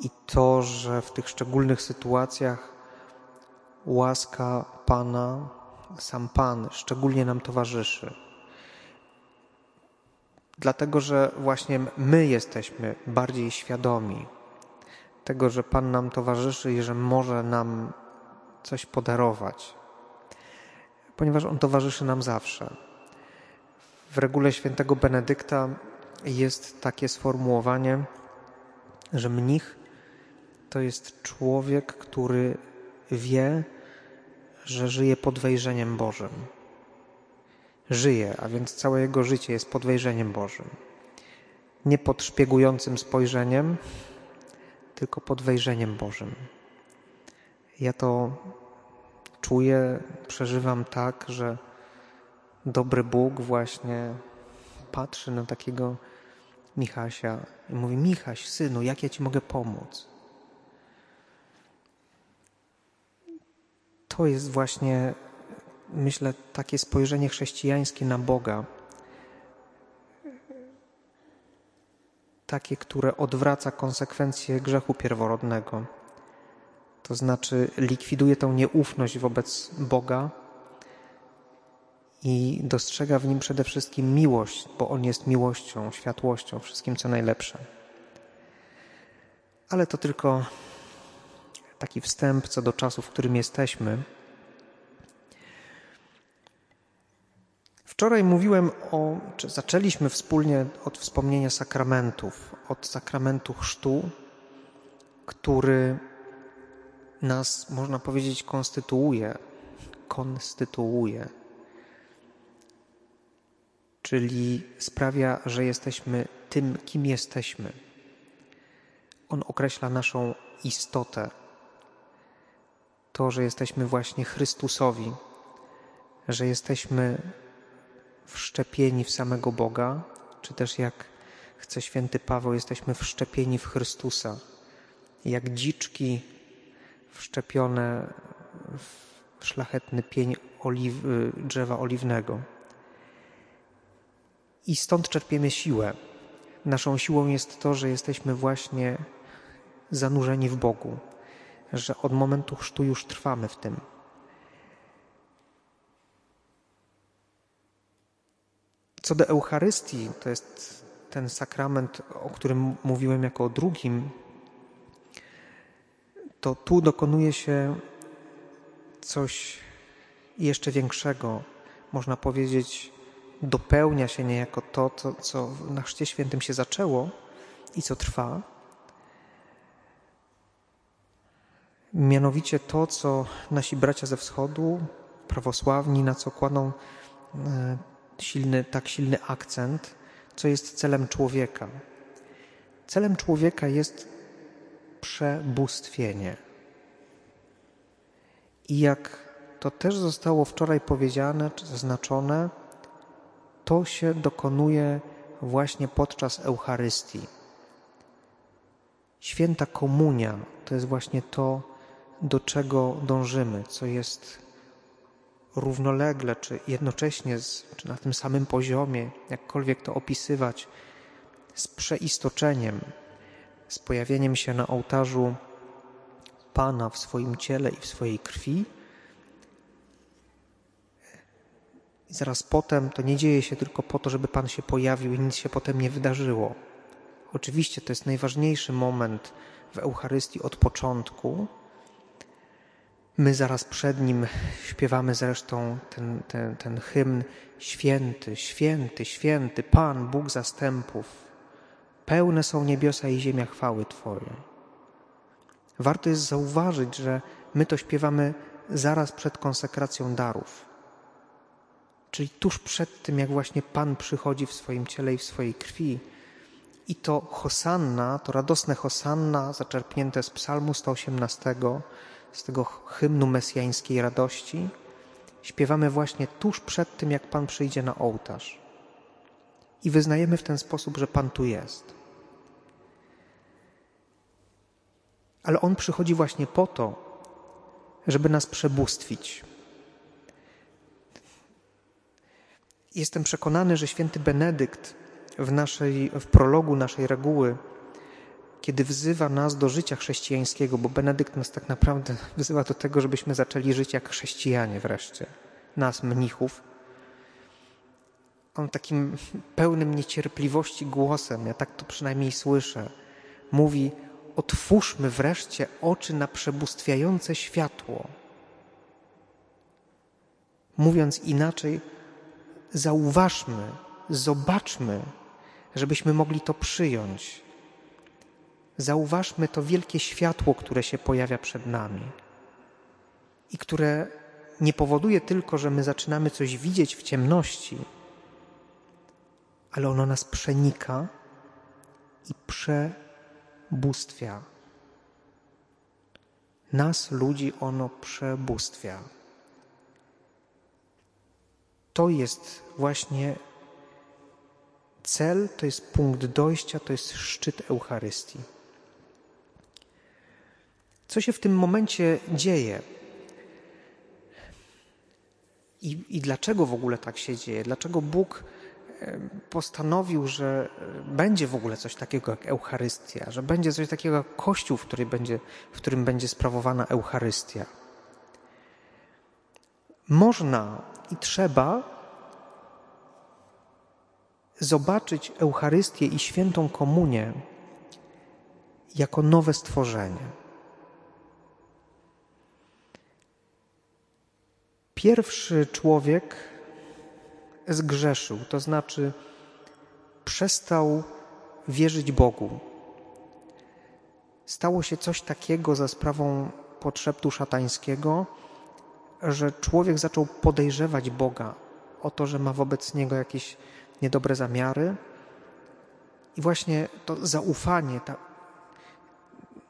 i to, że w tych szczególnych sytuacjach łaska Pana, sam Pan szczególnie nam towarzyszy. Dlatego, że właśnie my jesteśmy bardziej świadomi tego, że Pan nam towarzyszy i że może nam coś podarować, ponieważ On towarzyszy nam zawsze. W regule świętego Benedykta jest takie sformułowanie, że mnich to jest człowiek, który wie, że żyje pod wejrzeniem Bożym. Żyje, a więc całe jego życie jest pod wejrzeniem Bożym. Nie pod szpiegującym spojrzeniem, tylko pod wejrzeniem Bożym. Ja to czuję, przeżywam tak, że dobry Bóg właśnie patrzy na takiego Michasia i mówi: Michaś, synu, jak ja ci mogę pomóc? To jest właśnie, myślę, takie spojrzenie chrześcijańskie na Boga. Takie, które odwraca konsekwencje grzechu pierworodnego. To znaczy likwiduje tą nieufność wobec Boga i dostrzega w nim przede wszystkim miłość, bo on jest miłością, światłością, wszystkim co najlepsze. Ale to tylko taki wstęp co do czasu, w którym jesteśmy. Wczoraj mówiłem o, czy zaczęliśmy wspólnie od wspomnienia sakramentów, od sakramentu chrztu, który nas, można powiedzieć, konstytuuje, konstytuuje, czyli sprawia, że jesteśmy tym, kim jesteśmy. On określa naszą istotę, to, że jesteśmy właśnie Chrystusowi, że jesteśmy wszczepieni w samego Boga, czy też jak chce święty Paweł, jesteśmy wszczepieni w Chrystusa, jak dziczki wszczepione w szlachetny pień oliw, drzewa oliwnego. I stąd czerpiemy siłę. Naszą siłą jest to, że jesteśmy właśnie zanurzeni w Bogu, że od momentu chrztu już trwamy w tym. Co do Eucharystii, to jest ten sakrament, o którym mówiłem jako o drugim, to tu dokonuje się coś jeszcze większego. Można powiedzieć, dopełnia się niejako to, co na Chrzcie Świętym się zaczęło i co trwa. Mianowicie to, co nasi bracia ze wschodu, prawosławni, na co kładą e, silny, tak silny akcent, co jest celem człowieka. Celem człowieka jest przebóstwienie. I jak to też zostało wczoraj powiedziane czy zaznaczone, to się dokonuje właśnie podczas Eucharystii. Święta komunia to jest właśnie to, do czego dążymy, co jest równolegle, czy jednocześnie, z, czy na tym samym poziomie, jakkolwiek to opisywać, z przeistoczeniem, z pojawieniem się na ołtarzu Pana w swoim ciele i w swojej krwi. I zaraz potem to nie dzieje się tylko po to, żeby Pan się pojawił i nic się potem nie wydarzyło. Oczywiście to jest najważniejszy moment w Eucharystii od początku, My zaraz przed nim śpiewamy zresztą ten, ten, ten hymn Święty, święty, święty, Pan, Bóg zastępów. Pełne są niebiosa i ziemia chwały Twojej. Warto jest zauważyć, że my to śpiewamy zaraz przed konsekracją darów. Czyli tuż przed tym, jak właśnie Pan przychodzi w swoim ciele i w swojej krwi. I to hosanna, to radosne hosanna zaczerpnięte z psalmu 118 z tego hymnu mesjańskiej radości, śpiewamy właśnie tuż przed tym, jak Pan przyjdzie na ołtarz. I wyznajemy w ten sposób, że Pan tu jest. Ale On przychodzi właśnie po to, żeby nas przebóstwić. Jestem przekonany, że święty Benedykt w, naszej, w prologu naszej reguły kiedy wzywa nas do życia chrześcijańskiego, bo Benedykt nas tak naprawdę wzywa do tego, żebyśmy zaczęli żyć jak chrześcijanie wreszcie, nas, mnichów. On takim pełnym niecierpliwości głosem, ja tak to przynajmniej słyszę, mówi: Otwórzmy wreszcie oczy na przebóstwiające światło. Mówiąc inaczej, zauważmy, zobaczmy, żebyśmy mogli to przyjąć. Zauważmy to wielkie światło, które się pojawia przed nami i które nie powoduje tylko, że my zaczynamy coś widzieć w ciemności, ale ono nas przenika i przebóstwia. Nas, ludzi, ono przebóstwia. To jest właśnie cel, to jest punkt dojścia, to jest szczyt Eucharystii. Co się w tym momencie dzieje? I, I dlaczego w ogóle tak się dzieje? Dlaczego Bóg postanowił, że będzie w ogóle coś takiego jak Eucharystia, że będzie coś takiego jak Kościół, w, którym będzie, w którym będzie sprawowana Eucharystia? Można i trzeba zobaczyć Eucharystię i świętą komunię jako nowe stworzenie. Pierwszy człowiek zgrzeszył, to znaczy przestał wierzyć Bogu. Stało się coś takiego za sprawą podszeptu szatańskiego, że człowiek zaczął podejrzewać Boga o to, że ma wobec niego jakieś niedobre zamiary. I właśnie to zaufanie, ta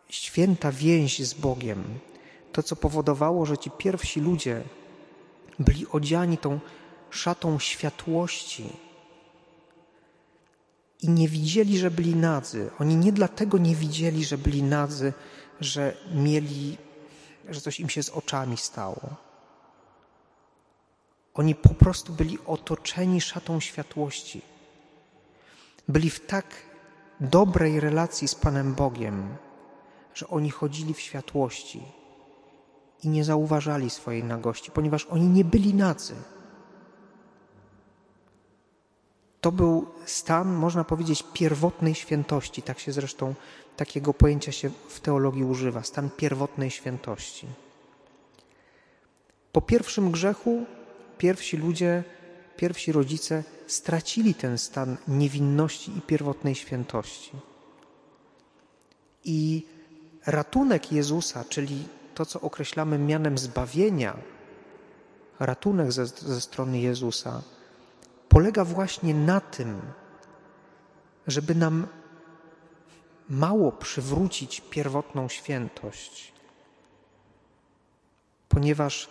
święta więź z Bogiem, to co powodowało, że ci pierwsi ludzie byli odziani tą szatą światłości i nie widzieli, że byli nadzy. Oni nie dlatego nie widzieli, że byli nadzy, że mieli, że coś im się z oczami stało. Oni po prostu byli otoczeni szatą światłości. Byli w tak dobrej relacji z Panem Bogiem, że oni chodzili w światłości i nie zauważali swojej nagości, ponieważ oni nie byli nadzy. To był stan, można powiedzieć, pierwotnej świętości. Tak się zresztą takiego pojęcia się w teologii używa stan pierwotnej świętości. Po pierwszym grzechu pierwsi ludzie, pierwsi rodzice stracili ten stan niewinności i pierwotnej świętości. I ratunek Jezusa, czyli to, co określamy mianem zbawienia, ratunek ze, ze strony Jezusa, polega właśnie na tym, żeby nam mało przywrócić pierwotną świętość, ponieważ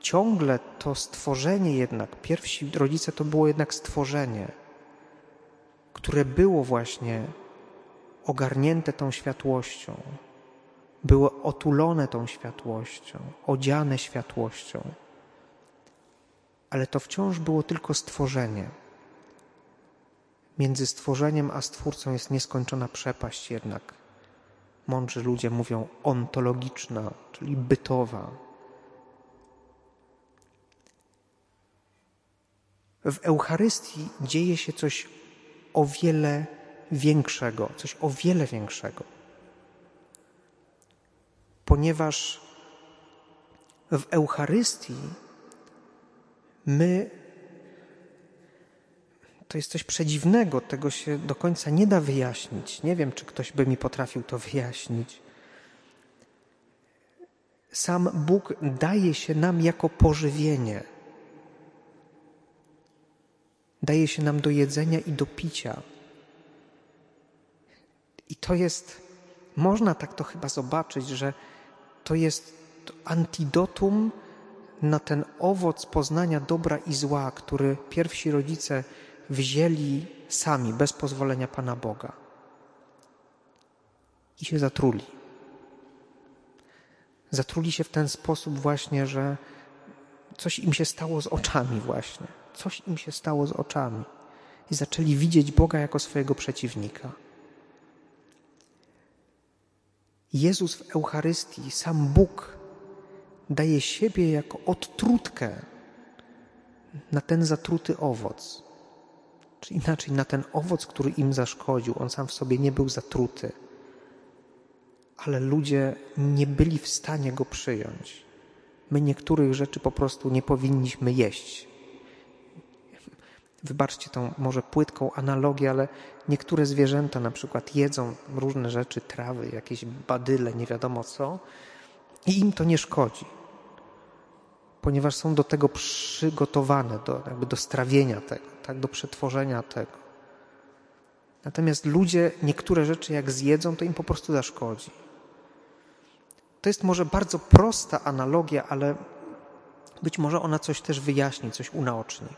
ciągle to stworzenie jednak, pierwsi rodzice to było jednak stworzenie, które było właśnie ogarnięte tą światłością, było otulone tą światłością, odziane światłością. Ale to wciąż było tylko stworzenie. Między stworzeniem a stwórcą jest nieskończona przepaść jednak. Mądrzy ludzie mówią ontologiczna, czyli bytowa, W Eucharystii dzieje się coś o wiele większego, coś o wiele większego. Ponieważ w Eucharystii my to jest coś przedziwnego, tego się do końca nie da wyjaśnić. Nie wiem, czy ktoś by mi potrafił to wyjaśnić. Sam Bóg daje się nam jako pożywienie daje się nam do jedzenia i do picia. I to jest, można tak to chyba zobaczyć, że to jest antidotum na ten owoc poznania dobra i zła, który pierwsi rodzice wzięli sami, bez pozwolenia Pana Boga. I się zatruli. Zatruli się w ten sposób właśnie, że coś im się stało z oczami właśnie coś im się stało z oczami i zaczęli widzieć Boga jako swojego przeciwnika. Jezus w Eucharystii, sam Bóg daje siebie jako odtrutkę na ten zatruty owoc. Czy inaczej, na ten owoc, który im zaszkodził. On sam w sobie nie był zatruty, ale ludzie nie byli w stanie go przyjąć. My niektórych rzeczy po prostu nie powinniśmy jeść. Wybaczcie tą może płytką analogię, ale niektóre zwierzęta na przykład jedzą różne rzeczy, trawy, jakieś badyle, nie wiadomo co, i im to nie szkodzi, ponieważ są do tego przygotowane, do, jakby do strawienia tego, tak, do przetworzenia tego. Natomiast ludzie niektóre rzeczy jak zjedzą, to im po prostu zaszkodzi. To jest może bardzo prosta analogia, ale być może ona coś też wyjaśni, coś unaoczni.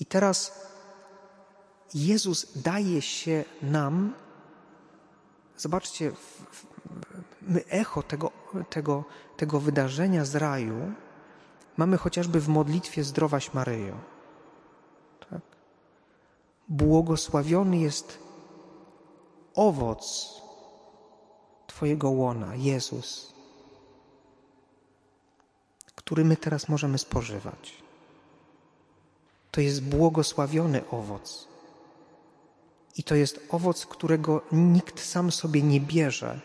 I teraz Jezus daje się nam, zobaczcie, my echo tego, tego, tego wydarzenia z raju mamy chociażby w modlitwie Zdrowaś Maryjo. Tak? Błogosławiony jest owoc Twojego łona, Jezus, który my teraz możemy spożywać. To jest błogosławiony owoc. I to jest owoc, którego nikt sam sobie nie bierze,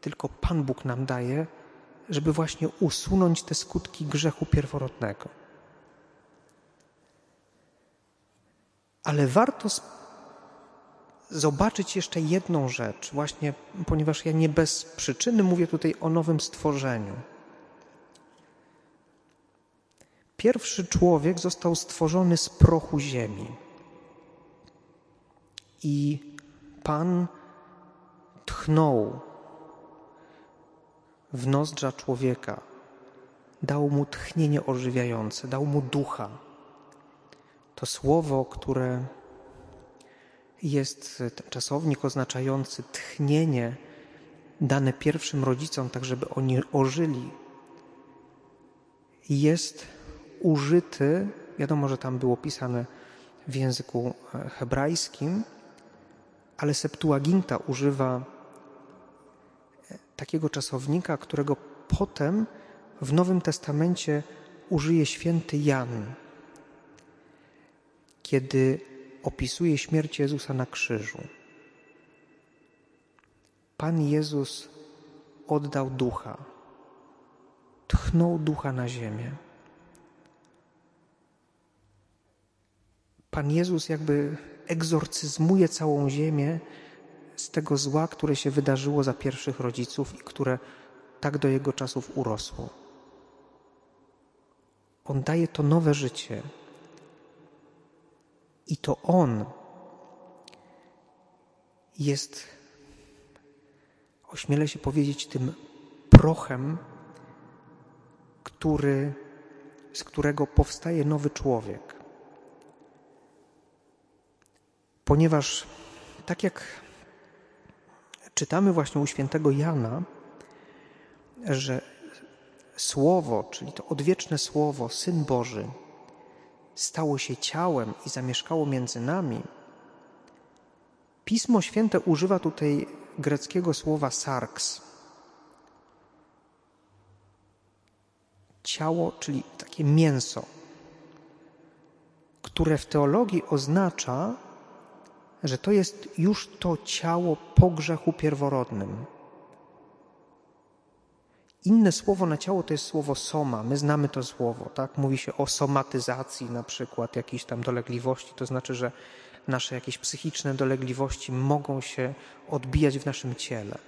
tylko Pan Bóg nam daje, żeby właśnie usunąć te skutki grzechu pierworodnego. Ale warto zobaczyć jeszcze jedną rzecz, właśnie ponieważ ja nie bez przyczyny mówię tutaj o nowym stworzeniu. Pierwszy człowiek został stworzony z prochu ziemi. I Pan tchnął w nozdrza człowieka, dał mu tchnienie ożywiające, dał mu ducha. To słowo, które jest czasownik oznaczający tchnienie dane pierwszym rodzicom, tak żeby oni ożyli, jest użyty, wiadomo, że tam było pisane w języku e, hebrajskim, ale Septuaginta używa e, takiego czasownika, którego potem w Nowym Testamencie użyje święty Jan, kiedy opisuje śmierć Jezusa na krzyżu. Pan Jezus oddał ducha, tchnął ducha na ziemię. Pan Jezus jakby egzorcyzmuje całą ziemię z tego zła, które się wydarzyło za pierwszych rodziców i które tak do jego czasów urosło. On daje to nowe życie. I to On jest, ośmielę się powiedzieć, tym prochem, który, z którego powstaje nowy człowiek. Ponieważ tak jak czytamy właśnie u świętego Jana, że Słowo, czyli to odwieczne Słowo, Syn Boży, stało się ciałem i zamieszkało między nami, Pismo Święte używa tutaj greckiego słowa sarks. Ciało, czyli takie mięso, które w teologii oznacza że to jest już to ciało po grzechu pierworodnym. Inne słowo na ciało to jest słowo soma. My znamy to słowo, tak? Mówi się o somatyzacji na przykład jakiejś tam dolegliwości, to znaczy, że nasze jakieś psychiczne dolegliwości mogą się odbijać w naszym ciele.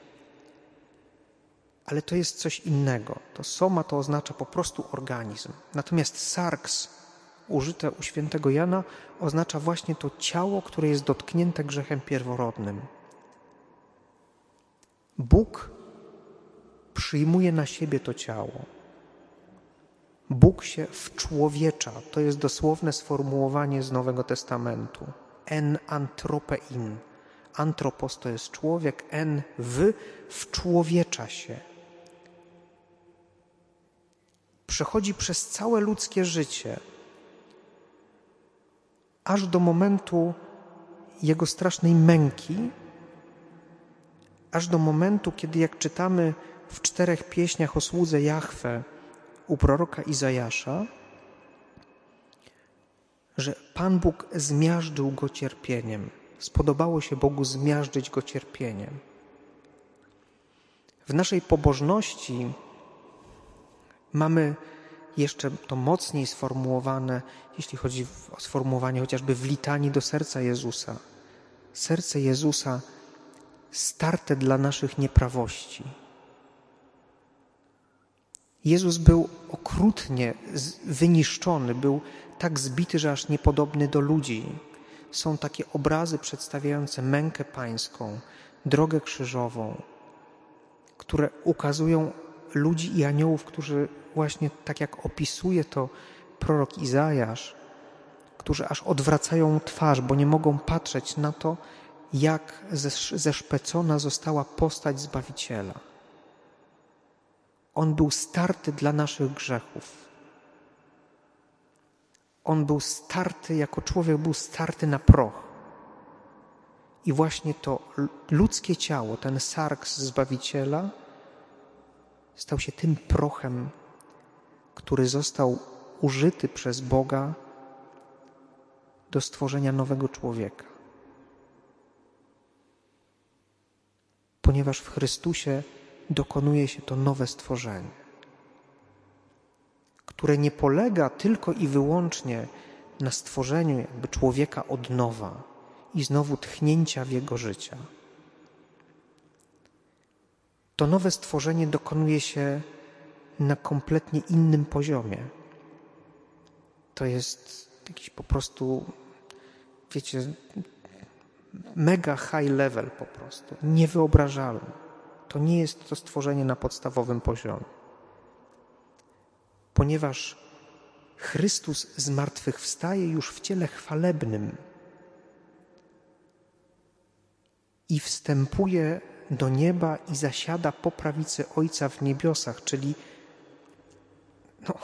Ale to jest coś innego. To soma to oznacza po prostu organizm. Natomiast sarks użyte u świętego Jana oznacza właśnie to ciało, które jest dotknięte grzechem pierworodnym. Bóg przyjmuje na siebie to ciało. Bóg się wczłowiecza. To jest dosłowne sformułowanie z Nowego Testamentu. En antropein. Antropos to jest człowiek, en w wczłowiecza się. Przechodzi przez całe ludzkie życie aż do momentu jego strasznej męki, aż do momentu, kiedy jak czytamy w czterech pieśniach o słudze Jahwe u proroka Izajasza, że Pan Bóg zmiażdżył go cierpieniem. Spodobało się Bogu zmiażdżyć go cierpieniem. W naszej pobożności mamy jeszcze to mocniej sformułowane, jeśli chodzi o sformułowanie chociażby w litanii do serca Jezusa. Serce Jezusa starte dla naszych nieprawości. Jezus był okrutnie wyniszczony, był tak zbity, że aż niepodobny do ludzi. Są takie obrazy przedstawiające mękę pańską, drogę krzyżową, które ukazują ludzi i aniołów, którzy właśnie tak jak opisuje to prorok Izajasz, którzy aż odwracają twarz, bo nie mogą patrzeć na to, jak zeszpecona została postać Zbawiciela. On był starty dla naszych grzechów. On był starty, jako człowiek był starty na proch. I właśnie to ludzkie ciało, ten sarks Zbawiciela, stał się tym prochem, który został użyty przez Boga do stworzenia nowego człowieka. Ponieważ w Chrystusie dokonuje się to nowe stworzenie, które nie polega tylko i wyłącznie na stworzeniu jakby człowieka od nowa i znowu tchnięcia w jego życia. To nowe stworzenie dokonuje się na kompletnie innym poziomie. To jest jakiś po prostu, wiecie, mega high level po prostu, niewyobrażalny. To nie jest to stworzenie na podstawowym poziomie. Ponieważ Chrystus zmartwychwstaje już w ciele chwalebnym i wstępuje do nieba i zasiada po prawicy Ojca w niebiosach, czyli no,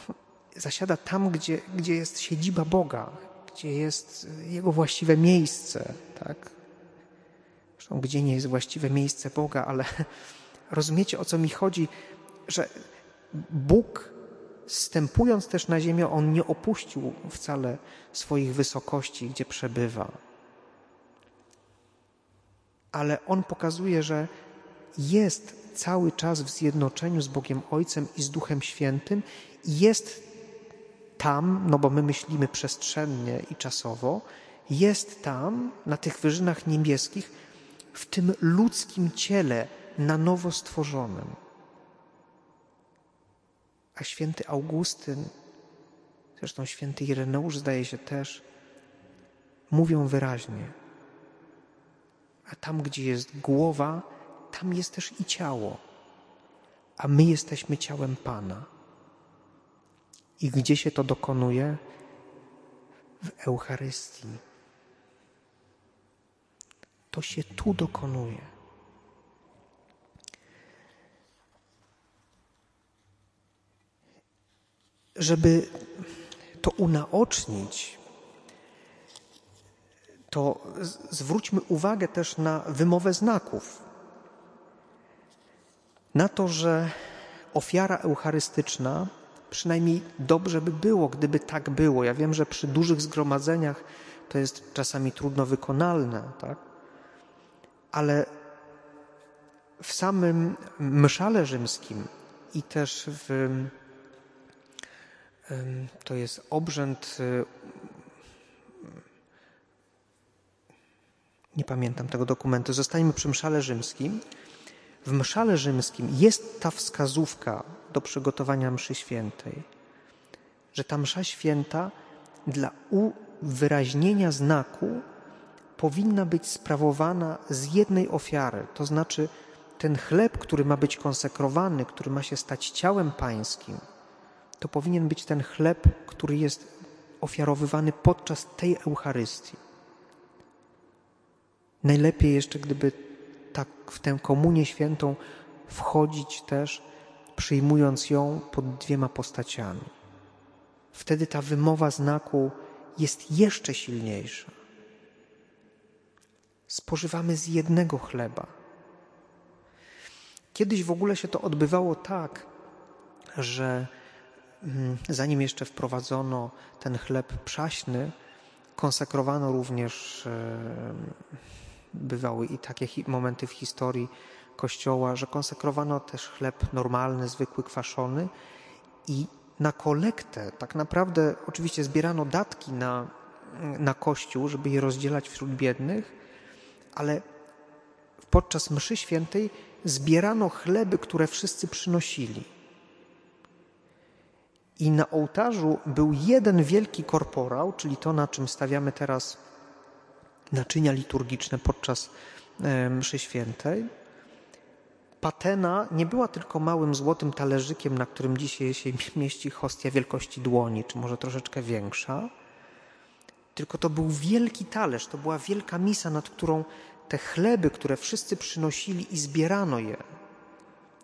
zasiada tam, gdzie, gdzie jest siedziba Boga, gdzie jest Jego właściwe miejsce, tak? Zresztą gdzie nie jest właściwe miejsce Boga, ale rozumiecie o co mi chodzi, że Bóg stępując też na ziemię, On nie opuścił wcale swoich wysokości, gdzie przebywa. Ale On pokazuje, że jest cały czas w zjednoczeniu z Bogiem Ojcem i z Duchem Świętym i jest tam, no bo my myślimy przestrzennie i czasowo, jest tam, na tych wyżynach niebieskich, w tym ludzkim ciele na nowo stworzonym. A święty Augustyn, zresztą święty Ireneusz zdaje się też, mówią wyraźnie, a tam, gdzie jest głowa, tam jest też i ciało, a my jesteśmy ciałem Pana. I gdzie się to dokonuje? W Eucharystii. To się tu dokonuje. Żeby to unaocznić, to zwróćmy uwagę też na wymowę znaków. Na to, że ofiara eucharystyczna przynajmniej dobrze by było, gdyby tak było. Ja wiem, że przy dużych zgromadzeniach to jest czasami trudno wykonalne, tak? ale w samym mszale rzymskim i też w to jest obrzęd nie pamiętam tego dokumentu, zostańmy przy mszale rzymskim. W mszale rzymskim jest ta wskazówka do przygotowania mszy świętej, że ta msza święta dla uwyraźnienia znaku powinna być sprawowana z jednej ofiary, to znaczy ten chleb, który ma być konsekrowany, który ma się stać ciałem pańskim, to powinien być ten chleb, który jest ofiarowywany podczas tej Eucharystii. Najlepiej jeszcze, gdyby tak w tę komunię świętą wchodzić też, przyjmując ją pod dwiema postaciami. Wtedy ta wymowa znaku jest jeszcze silniejsza. Spożywamy z jednego chleba. Kiedyś w ogóle się to odbywało tak, że mm, zanim jeszcze wprowadzono ten chleb przaśny, konsekrowano również, bywały i takie momenty w historii Kościoła, że konsekrowano też chleb normalny, zwykły, kwaszony i na kolektę tak naprawdę oczywiście zbierano datki na, na Kościół, żeby je rozdzielać wśród biednych, ale podczas mszy świętej zbierano chleby, które wszyscy przynosili. I na ołtarzu był jeden wielki korporał, czyli to, na czym stawiamy teraz naczynia liturgiczne podczas e, mszy świętej. Patena nie była tylko małym złotym talerzykiem, na którym dzisiaj się mieści hostia wielkości dłoni, czy może troszeczkę większa, tylko to był wielki talerz, to była wielka misa, nad którą te chleby, które wszyscy przynosili i zbierano je,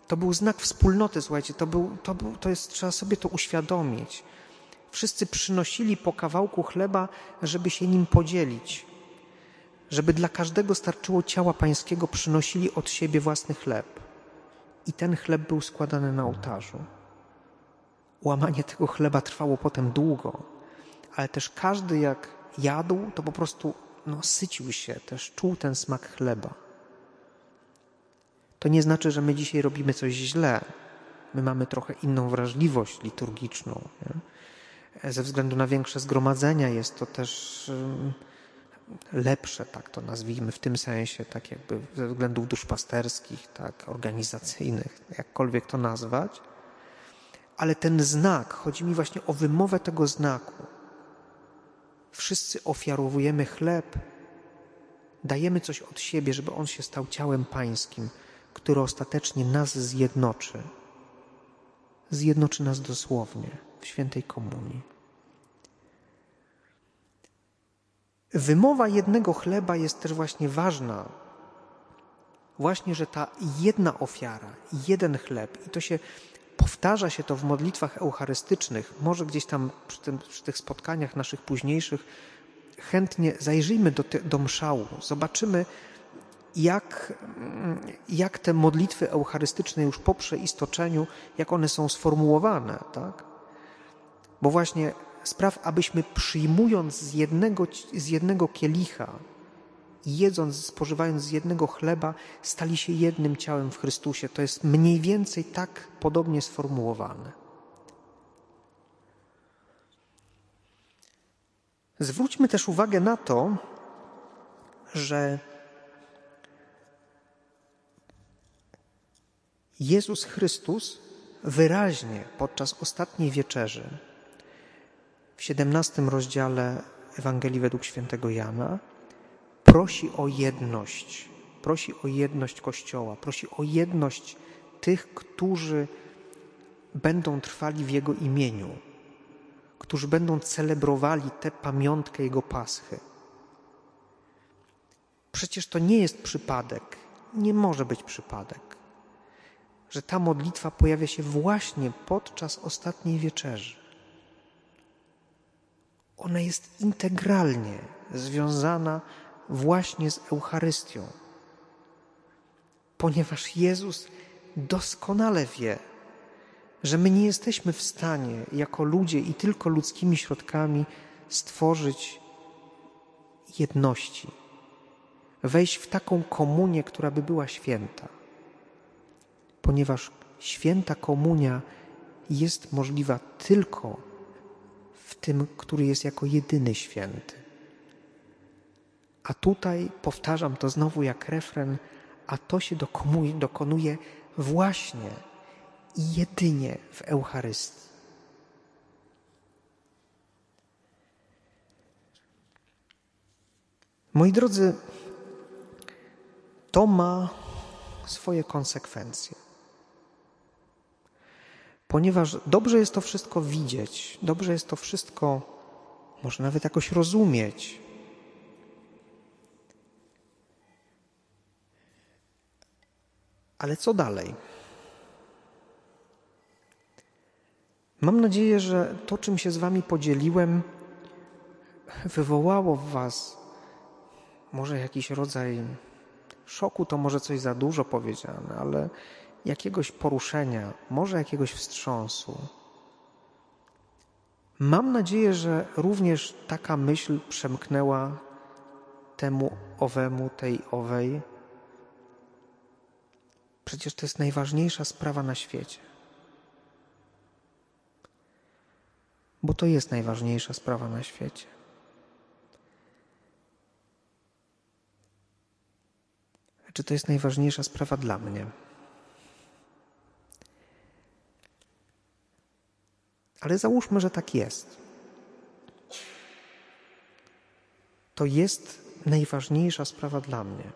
to był znak wspólnoty, słuchajcie, to, był, to, był, to jest, trzeba sobie to uświadomić. Wszyscy przynosili po kawałku chleba, żeby się nim podzielić. Żeby dla każdego starczyło ciała pańskiego, przynosili od siebie własny chleb. I ten chleb był składany na ołtarzu. Łamanie tego chleba trwało potem długo, ale też każdy jak jadł, to po prostu no, sycił się, też czuł ten smak chleba. To nie znaczy, że my dzisiaj robimy coś źle. My mamy trochę inną wrażliwość liturgiczną. Nie? Ze względu na większe zgromadzenia jest to też lepsze, tak to nazwijmy, w tym sensie, tak jakby ze względów duszpasterskich, tak, organizacyjnych, jakkolwiek to nazwać. Ale ten znak, chodzi mi właśnie o wymowę tego znaku. Wszyscy ofiarowujemy chleb, dajemy coś od siebie, żeby on się stał ciałem pańskim, które ostatecznie nas zjednoczy. Zjednoczy nas dosłownie w świętej komunii. Wymowa jednego chleba jest też właśnie ważna. Właśnie, że ta jedna ofiara, jeden chleb, i to się powtarza się to w modlitwach eucharystycznych, może gdzieś tam przy, tym, przy tych spotkaniach naszych późniejszych, chętnie zajrzyjmy do, do mszału, zobaczymy, jak, jak te modlitwy eucharystyczne już po przeistoczeniu, jak one są sformułowane, tak? Bo właśnie spraw, abyśmy przyjmując z jednego, z jednego kielicha i jedząc, spożywając z jednego chleba, stali się jednym ciałem w Chrystusie. To jest mniej więcej tak podobnie sformułowane. Zwróćmy też uwagę na to, że Jezus Chrystus wyraźnie podczas ostatniej wieczerzy w 17 rozdziale Ewangelii według świętego Jana prosi o jedność, prosi o jedność Kościoła, prosi o jedność tych, którzy będą trwali w Jego imieniu, którzy będą celebrowali tę pamiątkę Jego Paschy. Przecież to nie jest przypadek, nie może być przypadek że ta modlitwa pojawia się właśnie podczas ostatniej wieczerzy. Ona jest integralnie związana właśnie z Eucharystią, ponieważ Jezus doskonale wie, że my nie jesteśmy w stanie jako ludzie i tylko ludzkimi środkami stworzyć jedności, wejść w taką komunię, która by była święta ponieważ święta komunia jest możliwa tylko w tym, który jest jako jedyny święty. A tutaj powtarzam to znowu jak refren, a to się dokonuje właśnie i jedynie w Eucharystii. Moi drodzy, to ma swoje konsekwencje ponieważ dobrze jest to wszystko widzieć, dobrze jest to wszystko może nawet jakoś rozumieć. Ale co dalej? Mam nadzieję, że to, czym się z Wami podzieliłem, wywołało w Was może jakiś rodzaj szoku, to może coś za dużo powiedziane, ale jakiegoś poruszenia, może jakiegoś wstrząsu. Mam nadzieję, że również taka myśl przemknęła temu owemu, tej owej. Przecież to jest najważniejsza sprawa na świecie. Bo to jest najważniejsza sprawa na świecie. Czy to jest najważniejsza sprawa dla mnie? Ale załóżmy, że tak jest. To jest najważniejsza sprawa dla mnie.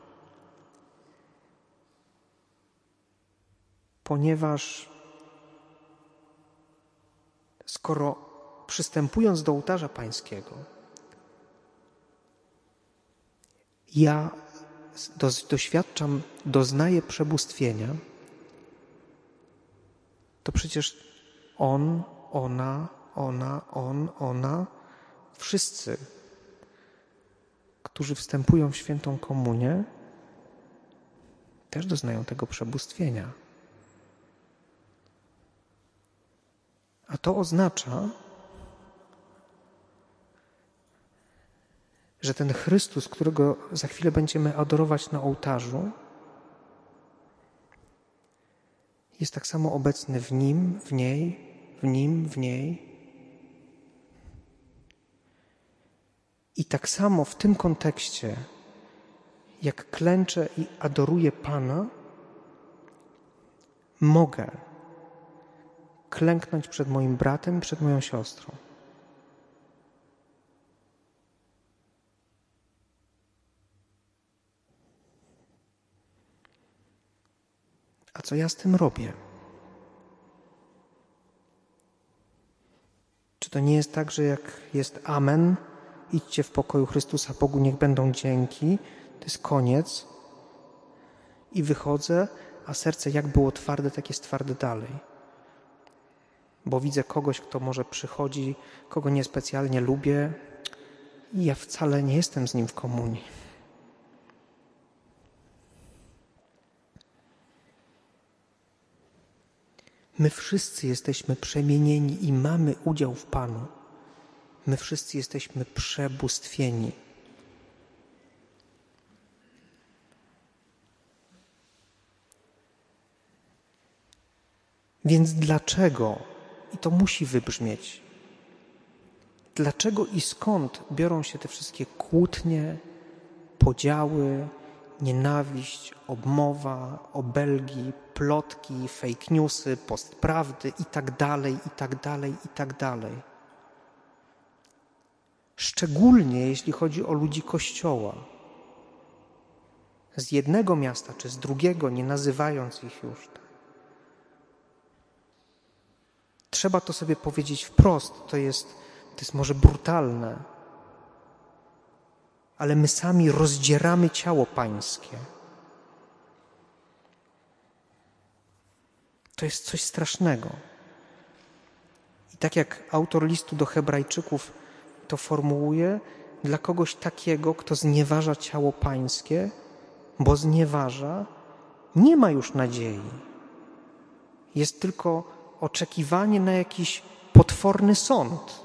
Ponieważ skoro przystępując do ołtarza pańskiego, ja doświadczam, doznaję przebóstwienia, to przecież On ona, ona, on, ona, wszyscy, którzy wstępują w świętą komunię, też doznają tego przebóstwienia. A to oznacza, że ten Chrystus, którego za chwilę będziemy adorować na ołtarzu, jest tak samo obecny w nim, w niej, nim, w niej. I tak samo w tym kontekście, jak klęczę i adoruję Pana, mogę klęknąć przed moim bratem, przed moją siostrą. A co ja z tym robię? To nie jest tak, że jak jest Amen, idźcie w pokoju Chrystusa, Bogu niech będą dzięki, to jest koniec i wychodzę, a serce jak było twarde, tak jest twarde dalej. Bo widzę kogoś, kto może przychodzi, kogo niespecjalnie lubię i ja wcale nie jestem z nim w komunii. My wszyscy jesteśmy przemienieni i mamy udział w Panu. My wszyscy jesteśmy przebóstwieni. Więc dlaczego, i to musi wybrzmieć, dlaczego i skąd biorą się te wszystkie kłótnie, podziały, nienawiść, obmowa, obelgi, plotki, fake newsy, postprawdy i tak dalej, i tak dalej, i tak. Szczególnie jeśli chodzi o ludzi Kościoła. Z jednego miasta czy z drugiego, nie nazywając ich już. Trzeba to sobie powiedzieć wprost. To jest, to jest może brutalne, ale my sami rozdzieramy ciało Pańskie. To jest coś strasznego. I tak jak autor listu do Hebrajczyków to formułuje, dla kogoś takiego, kto znieważa ciało Pańskie, bo znieważa, nie ma już nadziei. Jest tylko oczekiwanie na jakiś potworny sąd.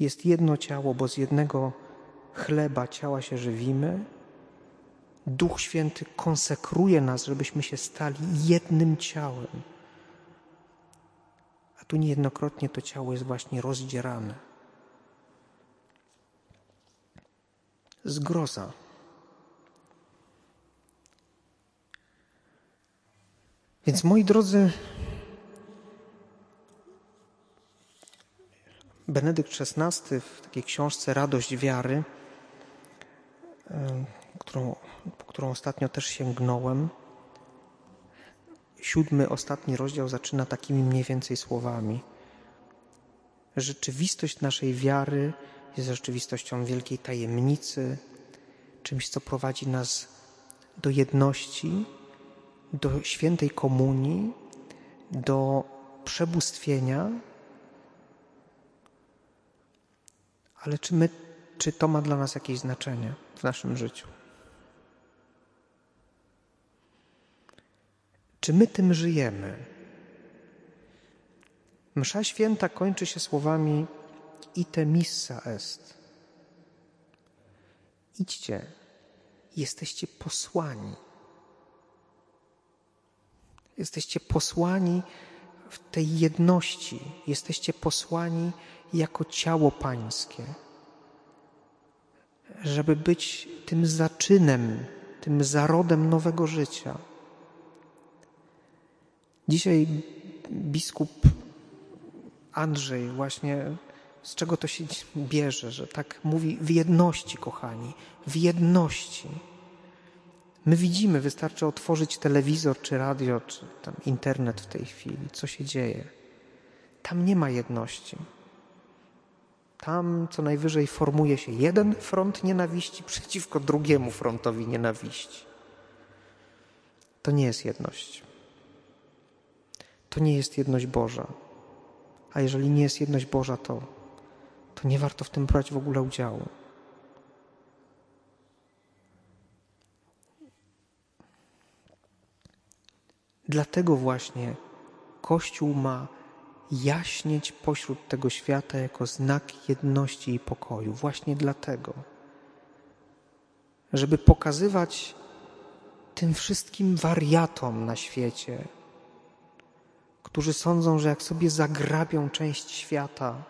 Jest jedno ciało, bo z jednego chleba ciała się żywimy. Duch Święty konsekruje nas, żebyśmy się stali jednym ciałem. A tu niejednokrotnie to ciało jest właśnie rozdzierane. Zgroza. Więc moi drodzy, Benedykt XVI w takiej książce Radość wiary, którą, którą ostatnio też sięgnąłem, siódmy, ostatni rozdział zaczyna takimi mniej więcej słowami. Rzeczywistość naszej wiary jest rzeczywistością wielkiej tajemnicy, czymś, co prowadzi nas do jedności, do świętej komunii, do przebóstwienia, ale czy my czy to ma dla nas jakieś znaczenie w naszym życiu? Czy my tym żyjemy? Msza święta kończy się słowami ite missa est. Idźcie, jesteście posłani. Jesteście posłani w tej jedności, jesteście posłani jako ciało Pańskie, żeby być tym zaczynem, tym zarodem nowego życia. Dzisiaj biskup Andrzej właśnie z czego to się bierze, że tak mówi w jedności, kochani, w jedności. My widzimy, wystarczy otworzyć telewizor, czy radio, czy tam internet w tej chwili, co się dzieje. Tam nie ma jedności. Tam co najwyżej formuje się jeden front nienawiści przeciwko drugiemu frontowi nienawiści. To nie jest jedność. To nie jest jedność Boża. A jeżeli nie jest jedność Boża, to, to nie warto w tym brać w ogóle udziału. Dlatego właśnie Kościół ma jaśnieć pośród tego świata jako znak jedności i pokoju. Właśnie dlatego, żeby pokazywać tym wszystkim wariatom na świecie, którzy sądzą, że jak sobie zagrabią część świata,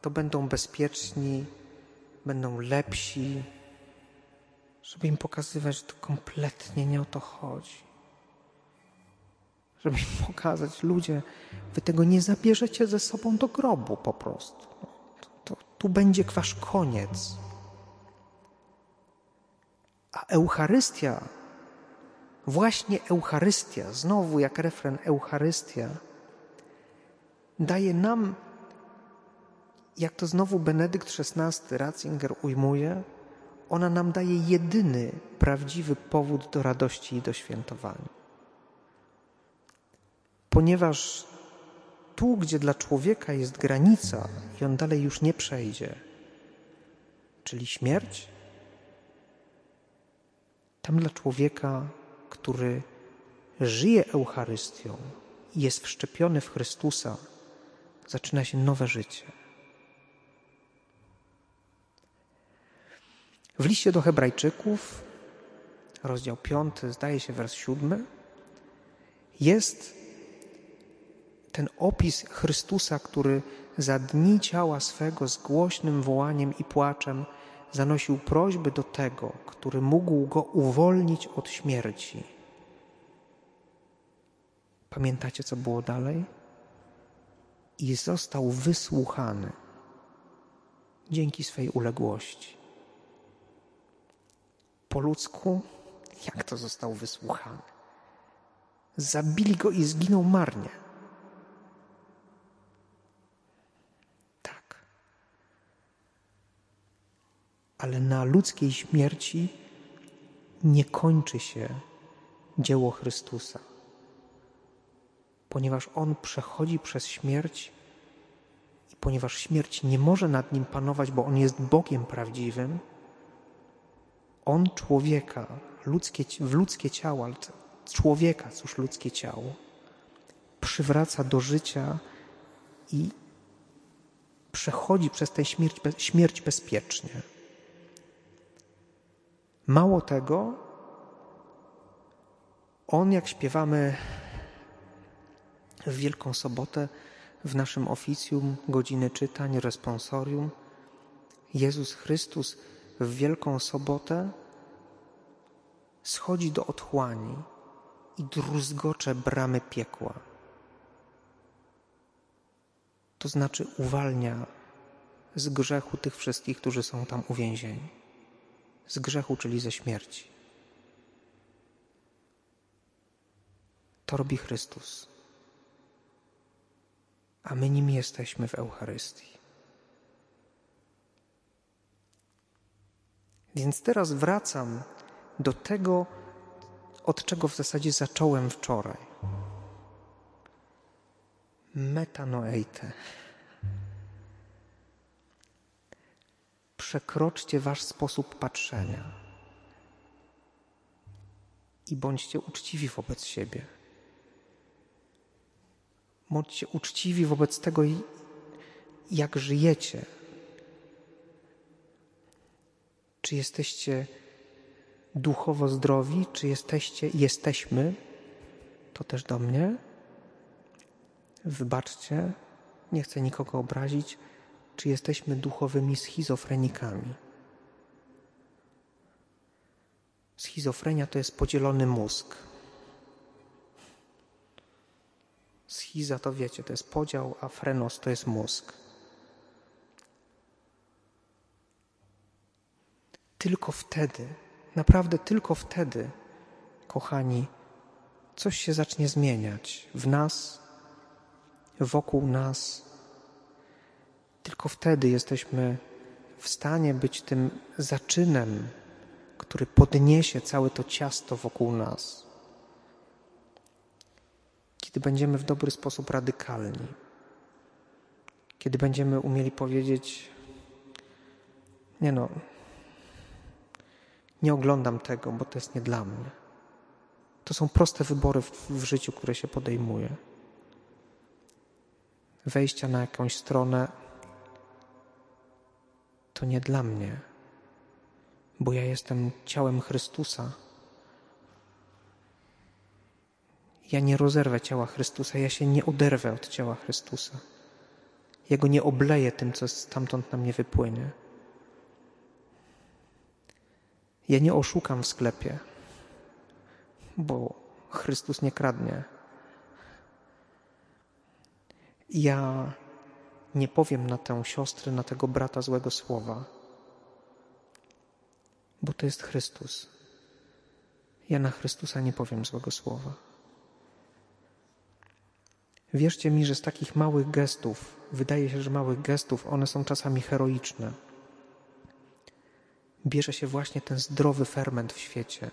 to będą bezpieczni, będą lepsi, żeby im pokazywać, że to kompletnie nie o to chodzi. Żeby im pokazać, ludzie, wy tego nie zabierzecie ze sobą do grobu po prostu. To, tu będzie wasz koniec. A Eucharystia Właśnie Eucharystia, znowu jak refren Eucharystia, daje nam, jak to znowu Benedykt XVI Ratzinger ujmuje, ona nam daje jedyny prawdziwy powód do radości i do świętowania. Ponieważ tu, gdzie dla człowieka jest granica i on dalej już nie przejdzie, czyli śmierć, tam dla człowieka który żyje Eucharystią i jest wszczepiony w Chrystusa, zaczyna się nowe życie. W liście do Hebrajczyków, rozdział 5, zdaje się wers 7, jest ten opis Chrystusa, który za dni ciała swego z głośnym wołaniem i płaczem zanosił prośby do tego, który mógł go uwolnić od śmierci. Pamiętacie, co było dalej? I został wysłuchany dzięki swej uległości. Po ludzku, jak to został wysłuchany? Zabili go i zginął marnie. Ale na ludzkiej śmierci nie kończy się dzieło Chrystusa, ponieważ On przechodzi przez śmierć i ponieważ śmierć nie może nad nim panować, bo On jest Bogiem prawdziwym, On człowieka, ludzkie, w ludzkie ciało, ale człowieka, cóż ludzkie ciało, przywraca do życia i przechodzi przez tę śmierć, śmierć bezpiecznie. Mało tego, on, jak śpiewamy w Wielką Sobotę w naszym oficjum, godziny czytań, responsorium, Jezus Chrystus w Wielką Sobotę schodzi do otchłani i druzgocze bramy piekła. To znaczy uwalnia z grzechu tych wszystkich, którzy są tam uwięzieni z grzechu, czyli ze śmierci. To robi Chrystus, a my nim jesteśmy w Eucharystii. Więc teraz wracam do tego, od czego w zasadzie zacząłem wczoraj. Metanoeite. Przekroczcie wasz sposób patrzenia i bądźcie uczciwi wobec siebie. Bądźcie uczciwi wobec tego, jak żyjecie. Czy jesteście duchowo zdrowi, czy jesteście, jesteśmy, to też do mnie. Wybaczcie, nie chcę nikogo obrazić, czy jesteśmy duchowymi schizofrenikami. Schizofrenia to jest podzielony mózg. Schiza to wiecie, to jest podział, a frenos to jest mózg. Tylko wtedy, naprawdę tylko wtedy, kochani, coś się zacznie zmieniać w nas, wokół nas. Tylko wtedy jesteśmy w stanie być tym zaczynem, który podniesie całe to ciasto wokół nas. Kiedy będziemy w dobry sposób radykalni, kiedy będziemy umieli powiedzieć: Nie no, nie oglądam tego, bo to jest nie dla mnie. To są proste wybory w, w życiu, które się podejmuje. Wejścia na jakąś stronę to nie dla mnie, bo ja jestem ciałem Chrystusa. Ja nie rozerwę ciała Chrystusa, ja się nie oderwę od ciała Chrystusa. Ja go nie obleję tym, co stamtąd na mnie wypłynie. Ja nie oszukam w sklepie, bo Chrystus nie kradnie. Ja nie powiem na tę siostrę, na tego brata złego słowa, bo to jest Chrystus. Ja na Chrystusa nie powiem złego słowa. Wierzcie mi, że z takich małych gestów, wydaje się, że małych gestów, one są czasami heroiczne bierze się właśnie ten zdrowy ferment w świecie,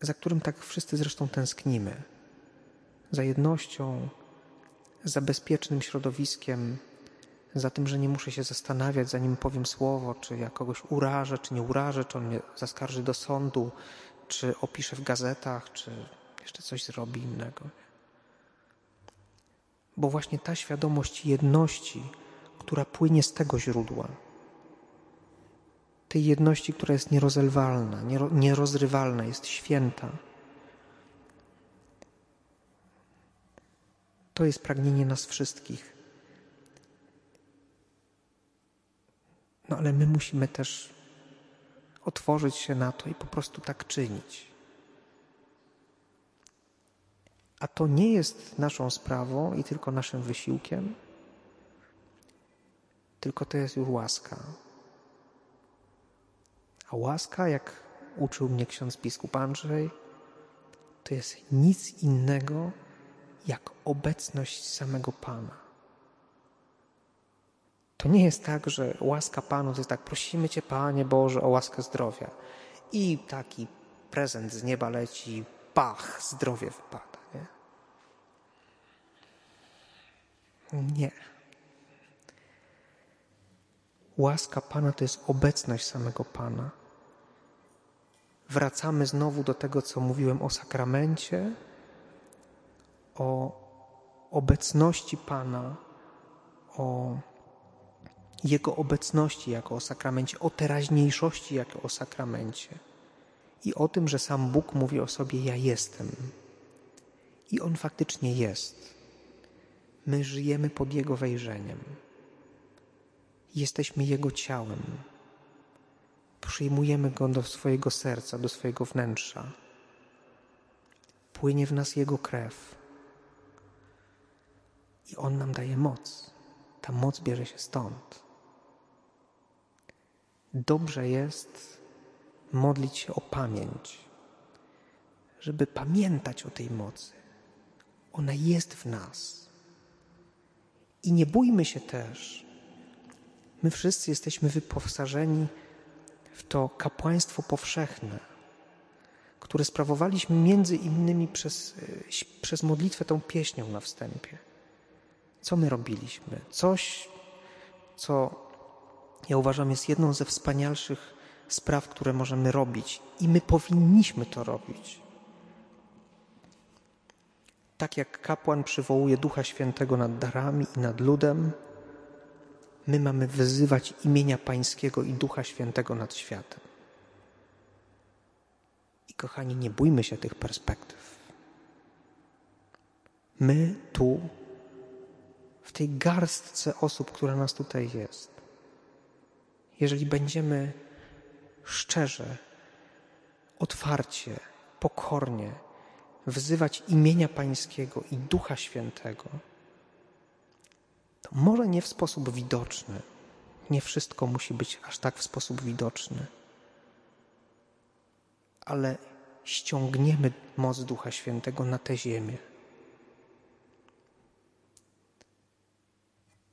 za którym tak wszyscy zresztą tęsknimy. Za jednością, za bezpiecznym środowiskiem, za tym, że nie muszę się zastanawiać, zanim powiem słowo, czy ja kogoś urażę, czy nie urażę, czy on mnie zaskarży do sądu, czy opiszę w gazetach, czy jeszcze coś zrobi innego. Bo właśnie ta świadomość jedności, która płynie z tego źródła. Tej jedności, która jest nierozerwalna, nierozrywalna, jest święta. To jest pragnienie nas wszystkich. No ale my musimy też otworzyć się na to i po prostu tak czynić. A to nie jest naszą sprawą i tylko naszym wysiłkiem tylko to jest już łaska. A łaska, jak uczył mnie ksiądz biskup Andrzej, to jest nic innego jak obecność samego Pana. To nie jest tak, że łaska Panu to jest tak, prosimy Cię, Panie Boże, o łaskę zdrowia. I taki prezent z nieba leci, pach, zdrowie wypada. Nie. nie. Łaska Pana to jest obecność samego Pana. Wracamy znowu do tego, co mówiłem o sakramencie, o obecności Pana, o Jego obecności jako o sakramencie, o teraźniejszości jako o sakramencie i o tym, że sam Bóg mówi o sobie: Ja jestem. I On faktycznie jest. My żyjemy pod Jego wejrzeniem. Jesteśmy Jego ciałem. Przyjmujemy Go do swojego serca, do swojego wnętrza. Płynie w nas Jego krew. I On nam daje moc. Ta moc bierze się stąd. Dobrze jest modlić się o pamięć, żeby pamiętać o tej mocy. Ona jest w nas. I nie bójmy się też, My wszyscy jesteśmy wyposażeni w to kapłaństwo powszechne, które sprawowaliśmy między innymi przez, przez modlitwę tą pieśnią na wstępie. Co my robiliśmy? Coś, co ja uważam jest jedną ze wspanialszych spraw, które możemy robić i my powinniśmy to robić. Tak jak kapłan przywołuje Ducha Świętego nad darami i nad ludem, my mamy wyzywać imienia Pańskiego i Ducha Świętego nad światem. I kochani, nie bójmy się tych perspektyw. My tu, w tej garstce osób, która nas tutaj jest, jeżeli będziemy szczerze, otwarcie, pokornie wzywać imienia Pańskiego i Ducha Świętego, to może nie w sposób widoczny, nie wszystko musi być aż tak w sposób widoczny, ale ściągniemy moc Ducha Świętego na tę ziemię.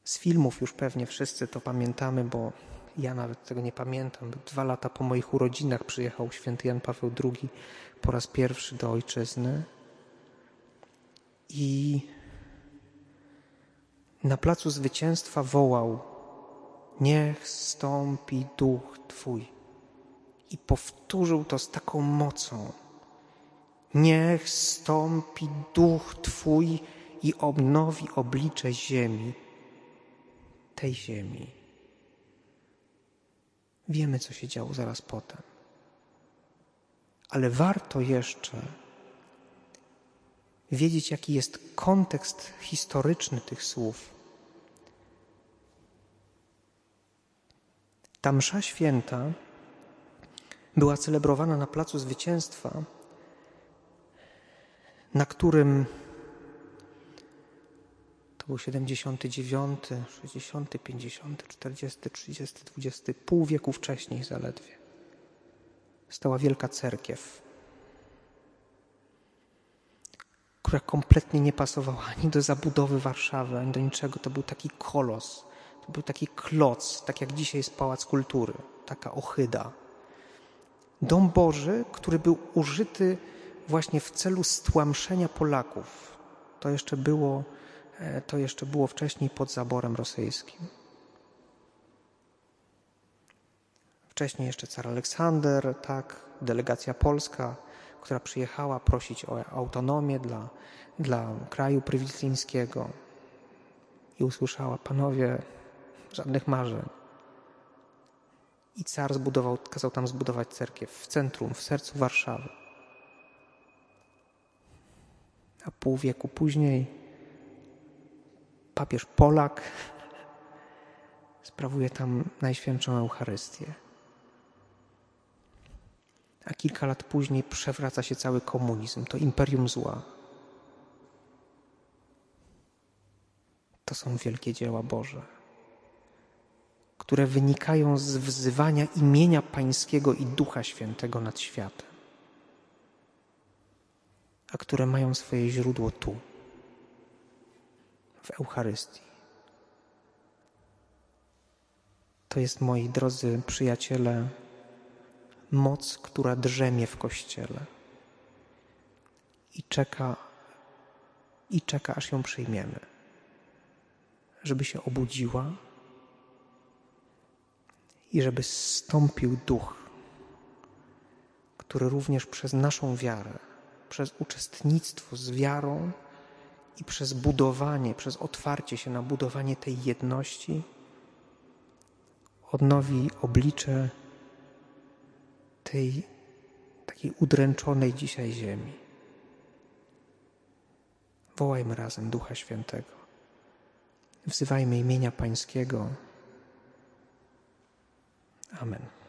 Z filmów już pewnie wszyscy to pamiętamy, bo ja nawet tego nie pamiętam. Dwa lata po moich urodzinach przyjechał święty Jan Paweł II po raz pierwszy do ojczyzny. I na placu zwycięstwa wołał: Niech stąpi duch Twój. I powtórzył to z taką mocą. Niech stąpi duch Twój i obnowi oblicze ziemi, tej ziemi. Wiemy, co się działo zaraz potem. Ale warto jeszcze wiedzieć, jaki jest kontekst historyczny tych słów. Ta msza święta była celebrowana na Placu Zwycięstwa, na którym to był 79, 60, 50, 40, 30, 20, pół wieku wcześniej zaledwie. Stała wielka cerkiew, która kompletnie nie pasowała ani do zabudowy Warszawy, ani do niczego. To był taki kolos, to był taki kloc, tak jak dzisiaj jest Pałac Kultury, taka ochyda. Dom Boży, który był użyty właśnie w celu stłamszenia Polaków. To jeszcze było to jeszcze było wcześniej pod zaborem rosyjskim. Wcześniej jeszcze car Aleksander, tak, delegacja polska, która przyjechała prosić o autonomię dla, dla kraju prywiclińskiego i usłyszała, panowie, żadnych marzeń. I car zbudował, kazał tam zbudować cerkiew w centrum, w sercu Warszawy. A pół wieku później papież Polak sprawuje tam Najświętszą Eucharystię. A kilka lat później przewraca się cały komunizm, to imperium zła. To są wielkie dzieła Boże, które wynikają z wzywania imienia Pańskiego i Ducha Świętego nad światem, a które mają swoje źródło tu w Eucharystii. To jest, moi drodzy przyjaciele, moc, która drzemie w Kościele i czeka, i czeka, aż ją przyjmiemy, żeby się obudziła i żeby stąpił duch, który również przez naszą wiarę, przez uczestnictwo z wiarą, i przez budowanie, przez otwarcie się na budowanie tej jedności odnowi oblicze tej takiej udręczonej dzisiaj ziemi. Wołajmy razem Ducha Świętego. Wzywajmy imienia Pańskiego. Amen.